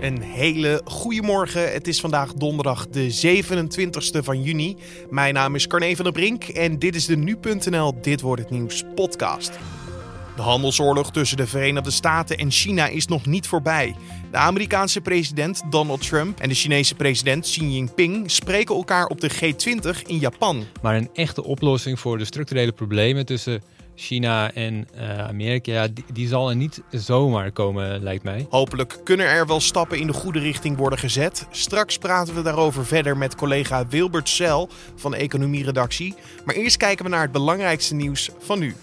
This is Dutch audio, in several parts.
Een hele goede morgen. Het is vandaag donderdag de 27e van juni. Mijn naam is Carne van der Brink en dit is de Nu.nl Dit Wordt Het Nieuws podcast. De handelsoorlog tussen de Verenigde Staten en China is nog niet voorbij. De Amerikaanse president Donald Trump en de Chinese president Xi Jinping spreken elkaar op de G20 in Japan. Maar een echte oplossing voor de structurele problemen tussen China en uh, Amerika, die, zal er niet zomaar komen, lijkt mij. Hopelijk kunnen er wel stappen in de goede richting worden gezet. Straks praten we daarover verder met collega Wilbert Cel van de Economie-redactie. Maar eerst kijken we naar het belangrijkste nieuws van nu.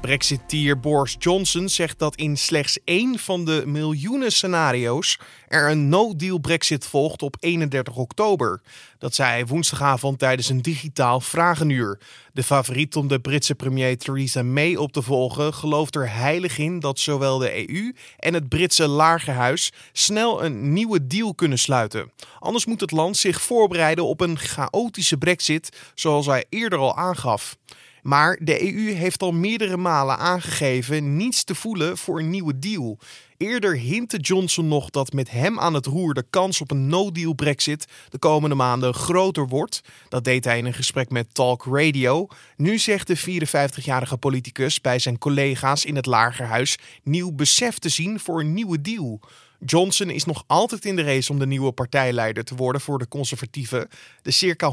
Brexiteer Boris Johnson zegt dat in slechts één van de miljoenen scenario's er een no-deal Brexit volgt op 31 oktober. Dat zei hij woensdagavond tijdens een digitaal vragenuur. De favoriet om de Britse premier Theresa May op te volgen gelooft er heilig in dat zowel de EU en het Britse lagerhuis snel een nieuwe deal kunnen sluiten. Anders moet het land zich voorbereiden op een chaotische Brexit, zoals hij eerder al aangaf. Maar de EU heeft al meerdere malen aangegeven niets te voelen voor een nieuwe deal. Eerder hintte Johnson nog dat met hem aan het roer de kans op een no-deal Brexit de komende maanden groter wordt. Dat deed hij in een gesprek met Talk Radio. Nu zegt de 54-jarige politicus bij zijn collega's in het Lagerhuis nieuw besef te zien voor een nieuwe deal. Johnson is nog altijd in de race om de nieuwe partijleider te worden voor de conservatieven. De circa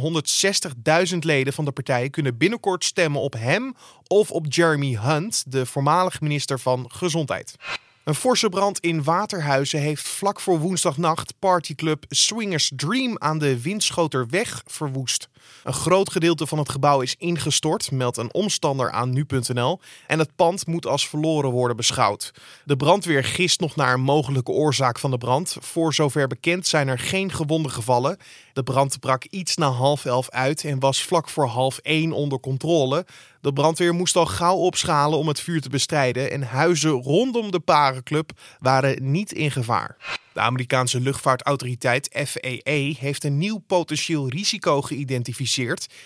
160.000 leden van de partij kunnen binnenkort stemmen op hem of op Jeremy Hunt, de voormalige minister van Gezondheid. Een forse brand in Waterhuizen heeft vlak voor woensdagnacht partyclub Swingers Dream aan de Winschoterweg verwoest. Een groot gedeelte van het gebouw is ingestort, meldt een omstander aan nu.nl. En het pand moet als verloren worden beschouwd. De brandweer gist nog naar een mogelijke oorzaak van de brand. Voor zover bekend zijn er geen gewonden gevallen. De brand brak iets na half elf uit en was vlak voor half één onder controle. De brandweer moest al gauw opschalen om het vuur te bestrijden en huizen rondom de parenclub waren niet in gevaar. De Amerikaanse luchtvaartautoriteit FAA heeft een nieuw potentieel risico geïdentificeerd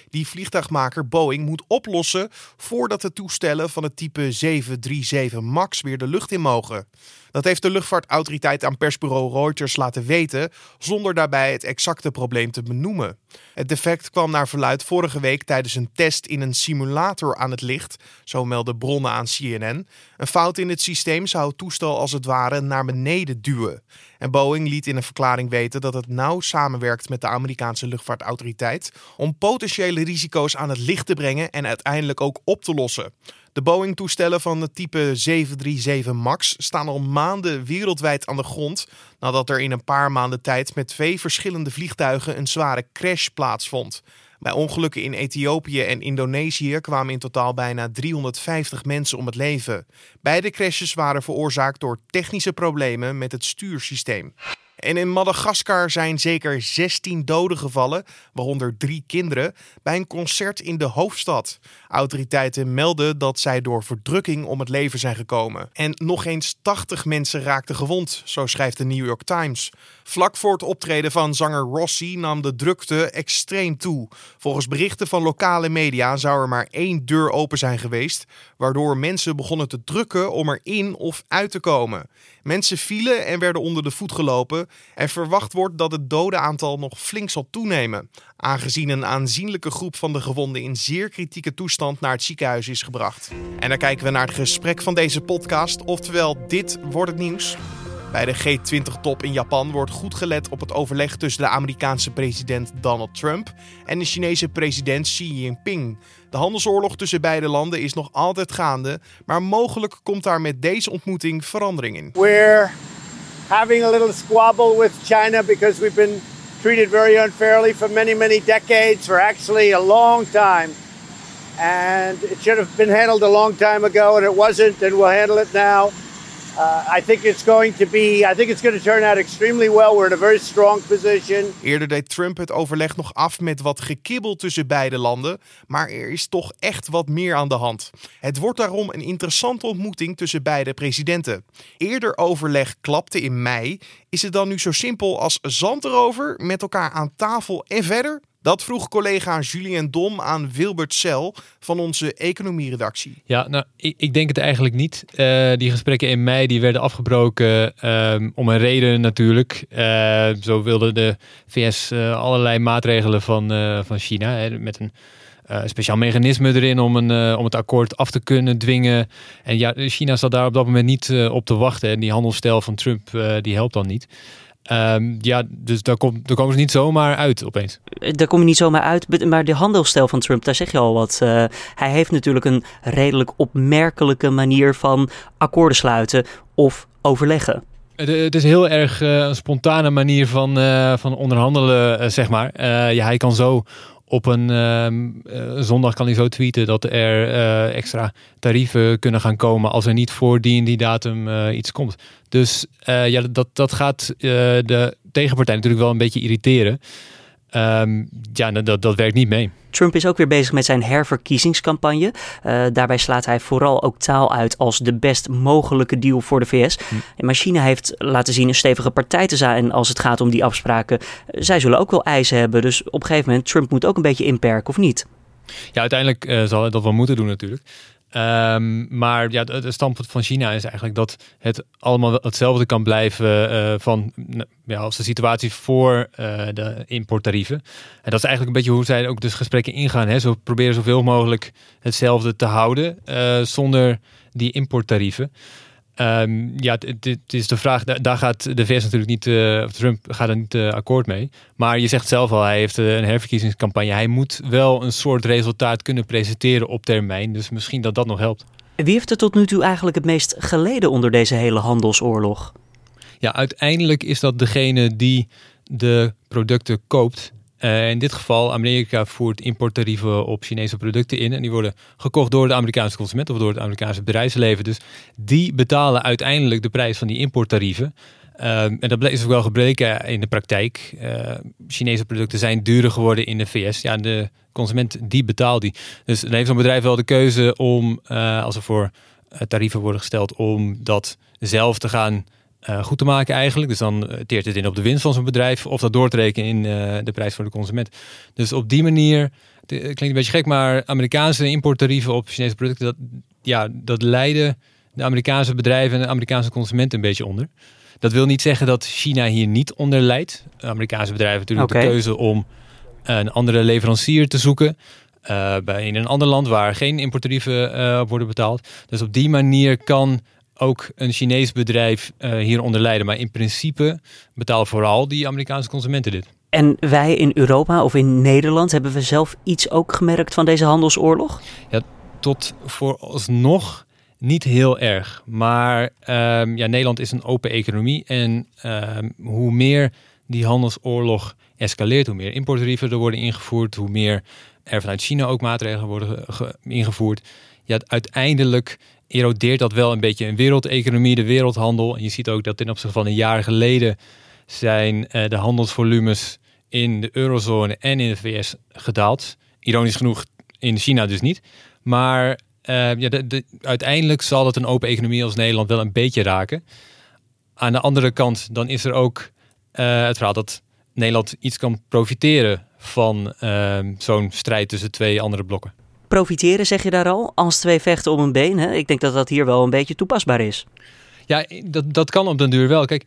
die vliegtuigmaker Boeing moet oplossen voordat de toestellen van het type 737 MAX weer de lucht in mogen. Dat heeft de luchtvaartautoriteit aan persbureau Reuters laten weten, zonder daarbij het exacte probleem te benoemen. Het defect kwam naar verluid vorige week tijdens een test in een simulator aan het licht, zo melden bronnen aan CNN. Een fout in het systeem zou het toestel als het ware naar beneden duwen. En Boeing liet in een verklaring weten dat het nauw samenwerkt met de Amerikaanse luchtvaartautoriteit om potentiële risico's aan het licht te brengen en uiteindelijk ook op te lossen. De Boeing-toestellen van het type 737 MAX staan al maanden wereldwijd aan de grond nadat er in een paar maanden tijd met twee verschillende vliegtuigen een zware crash plaatsvond. Bij ongelukken in Ethiopië en Indonesië kwamen in totaal bijna 350 mensen om het leven. Beide crashes waren veroorzaakt door technische problemen met het stuursysteem. En in Madagaskar zijn zeker 16 doden gevallen, waaronder drie kinderen, bij een concert in de hoofdstad. Autoriteiten melden dat zij door verdrukking om het leven zijn gekomen. En nog eens 80 mensen raakten gewond, zo schrijft de New York Times. Vlak voor het optreden van zanger Rossi nam de drukte extreem toe. Volgens berichten van lokale media zou er maar één deur open zijn geweest, waardoor mensen begonnen te drukken om er in of uit te komen. Mensen vielen en werden onder de voet gelopen en verwacht wordt dat het dodenaantal nog flink zal toenemen, aangezien een aanzienlijke groep van de gewonden in zeer kritieke toestand naar het ziekenhuis is gebracht. En dan kijken we naar het gesprek van deze podcast, oftewel dit wordt het nieuws. Bij de G20-top in Japan wordt goed gelet op het overleg tussen de Amerikaanse president Donald Trump en de Chinese president Xi Jinping. De handelsoorlog tussen beide landen is nog altijd gaande, maar mogelijk komt daar met deze ontmoeting verandering in. We're having a little squabble with China because we've been treated very unfairly for many, many decades, for actually a long time. And it should have been handled a long time ago, and it wasn't, and we'll handle it now. Uh, I think it's going to be. I think it's going to turn out extremely well. We're in a very strong position. Eerder deed Trump het overleg nog af met wat gekibbel tussen beide landen, maar er is toch echt wat meer aan de hand. Het wordt daarom een interessante ontmoeting tussen beide presidenten. Eerder overleg klapte in mei. Is het dan nu zo simpel als zand erover, met elkaar aan tafel en verder? Dat vroeg collega Julien Dom aan Wilbert Cel van onze economieredactie. Ja, nou, ik, ik denk het eigenlijk niet. Uh, die gesprekken in mei die werden afgebroken um, om een reden natuurlijk. Uh, zo wilde de VS uh, allerlei maatregelen van, van China hè, met een speciaal mechanisme erin om, een, om het akkoord af te kunnen dwingen. En ja, China zat daar op dat moment niet op te wachten. En die handelsstijl van Trump die helpt dan niet. Um, ja, dus daar, komt, daar komen ze niet zomaar uit opeens. Daar kom je niet zomaar uit. Maar de handelsstijl van Trump, daar zeg je al wat. Uh, hij heeft natuurlijk een redelijk opmerkelijke manier van akkoorden sluiten of overleggen. Het is heel erg uh, een spontane manier van, uh, van onderhandelen, zeg maar. ja, hij kan zo op een uh, zondag kan hij zo tweeten dat er uh, extra tarieven kunnen gaan komen als er niet voor die en die datum uh, iets komt. Dus ja, dat, dat gaat de tegenpartij natuurlijk wel een beetje irriteren. Um, ja, dat, dat werkt niet mee. Trump is ook weer bezig met zijn herverkiezingscampagne. Uh, daarbij slaat hij vooral ook taal uit als de best mogelijke deal voor de VS. Hm. Maar China heeft laten zien een stevige partij te zijn als het gaat om die afspraken. Zij zullen ook wel eisen hebben. Dus op een gegeven moment, Trump moet ook een beetje inperken, of niet? Ja, uiteindelijk uh, zal hij dat wel moeten doen natuurlijk. Um, maar ja, het standpunt van China is eigenlijk dat het allemaal hetzelfde kan blijven uh, van ja, als de situatie voor uh, de importtarieven. En dat is eigenlijk een beetje hoe zij ook dus gesprekken ingaan. Hè. Zo proberen zoveel mogelijk hetzelfde te houden uh, zonder die importtarieven. Um, ja, het is de vraag, daar gaat de VS natuurlijk niet, uh, Trump gaat er niet uh, akkoord mee. Maar je zegt zelf al, hij heeft uh, een herverkiezingscampagne. Hij moet wel een soort resultaat kunnen presenteren op termijn. Dus misschien dat dat nog helpt. Wie heeft er tot nu toe eigenlijk het meest geleden onder deze hele handelsoorlog? Ja, uiteindelijk is dat degene die de producten koopt uh, in dit geval, Amerika voert importtarieven op Chinese producten in. En die worden gekocht door de Amerikaanse consument of door het Amerikaanse bedrijfsleven. Dus die betalen uiteindelijk de prijs van die importtarieven. Uh, en dat is ook wel gebleken in de praktijk. Uh, Chinese producten zijn duurder geworden in de VS. Ja, de consument die betaalt die. Dus dan heeft zo'n bedrijf wel de keuze om, als er voor tarieven worden gesteld, om dat zelf te gaan uh, goed te maken eigenlijk. Dus dan eh, teert het in op de winst van zo'n bedrijf of dat door te rekenen in uh, de prijs voor de consument. Dus op die manier, het klinkt een beetje gek, maar Amerikaanse importtarieven op Chinese producten, dat, ja, dat leiden de Amerikaanse bedrijven en de Amerikaanse consumenten een beetje onder. Dat wil niet zeggen dat China hier niet onder leidt. Amerikaanse bedrijven hebben natuurlijk okay. de keuze om een andere leverancier te zoeken. Uh, bij in een ander land waar geen importtarieven uh, worden betaald. Dus op die manier kan ook een Chinees bedrijf uh, hieronder lijden. Maar in principe betalen vooral die Amerikaanse consumenten dit. En wij in Europa of in Nederland, hebben we zelf iets ook gemerkt van deze handelsoorlog? Ja, tot vooralsnog niet heel erg. Maar um, ja, Nederland is een open economie. En um, hoe meer die handelsoorlog escaleert, hoe meer importtarieven er worden ingevoerd, hoe meer er vanuit China ook maatregelen worden ingevoerd. Ja, uiteindelijk erodeert dat wel een beetje een wereldeconomie, de wereldhandel. En je ziet ook dat ten opzichte van een jaar geleden zijn uh, de handelsvolumes in de eurozone en in de VS gedaald. Ironisch genoeg in China dus niet. Maar uh, ja, de, de, uiteindelijk zal het een open economie als Nederland wel een beetje raken. Aan de andere kant, dan is er ook uh, het verhaal dat Nederland iets kan profiteren van zo'n strijd tussen twee andere blokken profiteren, zeg je daar al, als twee vechten om een been. Hè? Ik denk dat dat hier wel een beetje toepasbaar is. Ja, dat, dat kan op den duur wel. Kijk,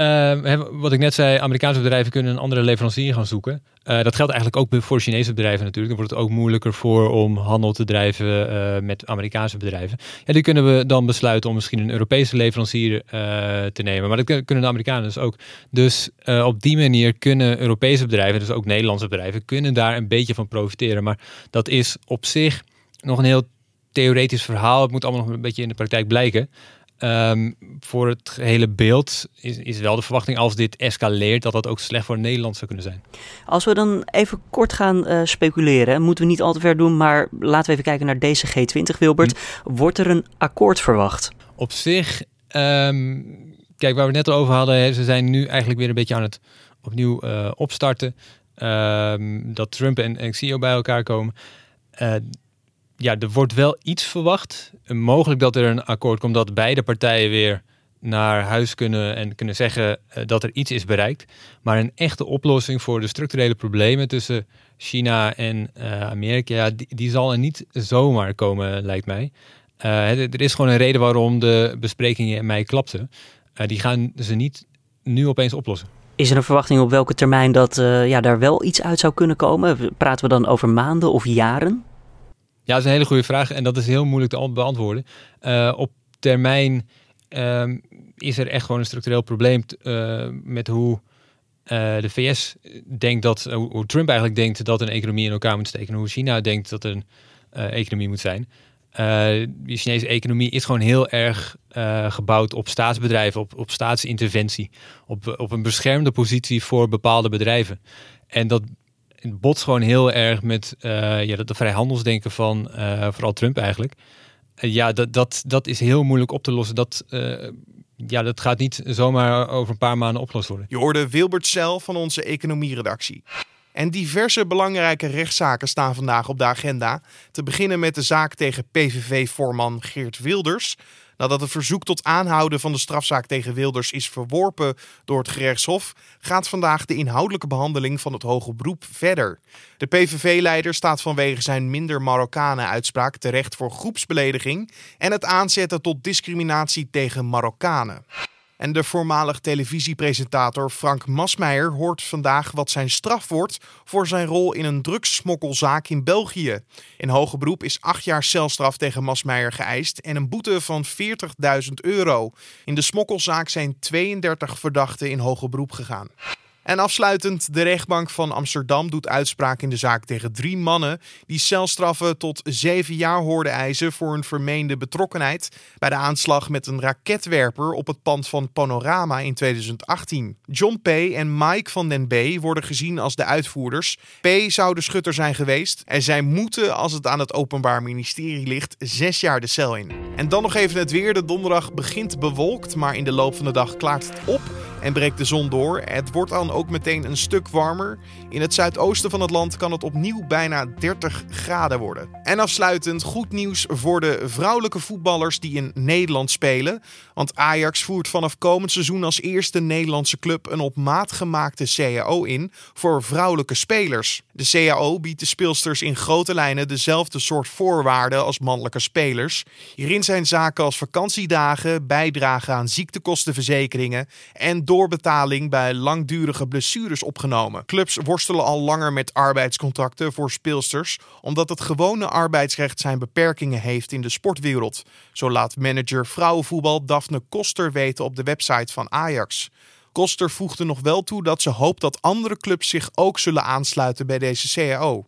uh, wat ik net zei, Amerikaanse bedrijven kunnen een andere leverancier gaan zoeken. Uh, dat geldt eigenlijk ook voor Chinese bedrijven natuurlijk. Dan wordt het ook moeilijker voor om handel te drijven uh, met Amerikaanse bedrijven. Ja, die kunnen we dan besluiten om misschien een Europese leverancier te nemen. Maar dat kunnen de Amerikanen dus ook. Dus op die manier kunnen Europese bedrijven, dus ook Nederlandse bedrijven, kunnen daar een beetje van profiteren. Maar dat is op zich nog een heel theoretisch verhaal. Het moet allemaal nog een beetje in de praktijk blijken. Um, voor het hele beeld is, is wel de verwachting als dit escaleert dat dat ook slecht voor Nederland zou kunnen zijn. Als we dan even kort gaan uh, speculeren, moeten we niet al te ver doen, maar laten we even kijken naar deze G20, Wilbert. Hm. Wordt er een akkoord verwacht? Op zich, um, kijk waar we het net over hadden, ze zijn nu eigenlijk weer een beetje aan het opnieuw uh, opstarten. Um, dat Trump en, en bij elkaar komen. Uh, ja, er wordt wel iets verwacht. Mogelijk dat er een akkoord komt dat beide partijen weer naar huis kunnen en kunnen zeggen eh, dat er iets is bereikt. Maar een echte oplossing voor de structurele problemen tussen China en uh, Amerika, die, zal er niet zomaar komen, lijkt mij. Uh, er is gewoon een reden waarom de besprekingen in mei klapten. die gaan ze niet nu opeens oplossen. Is er een verwachting op welke termijn dat ja, daar wel iets uit zou kunnen komen? Praten we dan over maanden of jaren? Ja, dat is een hele goede vraag en dat is heel moeilijk te beantwoorden. op termijn Ehm, is er echt gewoon een structureel probleem uh, met hoe uh, de VS denkt dat, hoe Trump eigenlijk denkt dat een economie in elkaar moet steken, en hoe China denkt dat een economie moet zijn. de Chinese economie is gewoon heel erg gebouwd op staatsbedrijven, op, op staatsinterventie, op, op een beschermde positie voor bepaalde bedrijven. En dat botst gewoon heel erg met ja, dat de vrijhandelsdenken van vooral Trump eigenlijk. Eh, ja, dat, dat, dat is heel moeilijk op te lossen. Dat, uh, ja, dat gaat niet zomaar over een paar maanden opgelost worden. Je hoorde Wilbert Cel van onze economieredactie. En diverse belangrijke rechtszaken staan vandaag op de agenda. Te beginnen met de zaak tegen PVV-voorman Geert Wilders. Nadat het verzoek tot aanhouden van de strafzaak tegen Wilders is verworpen door het gerechtshof, gaat vandaag de inhoudelijke behandeling van het hoge beroep verder. De PVV-leider staat vanwege zijn minder Marokkanen uitspraak terecht voor groepsbelediging en het aanzetten tot discriminatie tegen Marokkanen. En de voormalig televisiepresentator Frank Masmeijer hoort vandaag wat zijn straf wordt voor zijn rol in een drugssmokkelzaak in België. In hoge beroep is acht jaar celstraf tegen Masmeijer geëist en een boete van 40.000 euro. In de smokkelzaak zijn 32 verdachten in hoger beroep gegaan. En afsluitend, de rechtbank van Amsterdam doet uitspraak in de zaak tegen drie mannen die celstraffen tot zeven jaar hoorden eisen voor hun vermeende betrokkenheid bij de aanslag met een raketwerper op het pand van Panorama in 2018. John P. en Mike van den B. worden gezien als de uitvoerders. P. zou de schutter zijn geweest en zij moeten, als het aan het Openbaar Ministerie ligt, zes jaar de cel in. En dan nog even het weer. De donderdag begint bewolkt, maar in de loop van de dag klaart het op en breekt de zon door. Het wordt dan ook meteen een stuk warmer. In het zuidoosten van het land kan het opnieuw bijna 30 graden worden. En afsluitend goed nieuws voor de vrouwelijke voetballers die in Nederland spelen. Want Ajax voert vanaf komend seizoen als eerste Nederlandse club een op maat gemaakte CAO in voor vrouwelijke spelers. De CAO biedt de speelsters in grote lijnen dezelfde soort voorwaarden als mannelijke spelers. Hierin zijn zaken als vakantiedagen, bijdrage aan ziektekostenverzekeringen en doorbetaling bij langdurige blessures opgenomen. Clubs worstelen al langer met arbeidscontracten voor speelsters, omdat het gewone arbeidsrecht zijn beperkingen heeft in de sportwereld. Zo laat manager vrouwenvoetbal Daphne Koster weten op de website van Ajax. Koster voegde nog wel toe dat ze hoopt dat andere clubs zich ook zullen aansluiten bij deze CAO.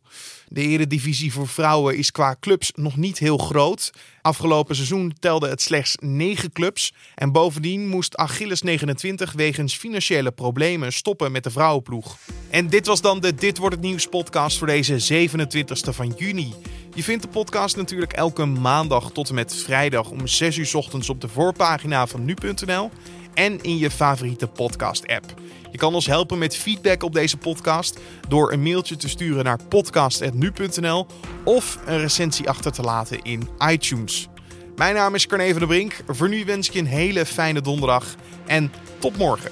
De eredivisie voor vrouwen is qua clubs nog niet heel groot. Afgelopen seizoen telde het slechts 9 clubs. En bovendien moest Achilles 29 wegens financiële problemen stoppen met de vrouwenploeg. En dit was dan de Dit wordt het nieuws podcast voor deze 27e van juni. Je vindt de podcast natuurlijk elke maandag tot en met vrijdag om 6 uur ochtends op de voorpagina van nu.nl en in je favoriete podcast-app. Je kan ons helpen met feedback op deze podcast door een mailtje te sturen naar podcast.nu.nl of een recensie achter te laten in iTunes. Mijn naam is Carne van der Brink. Voor nu wens ik je een hele fijne donderdag en tot morgen.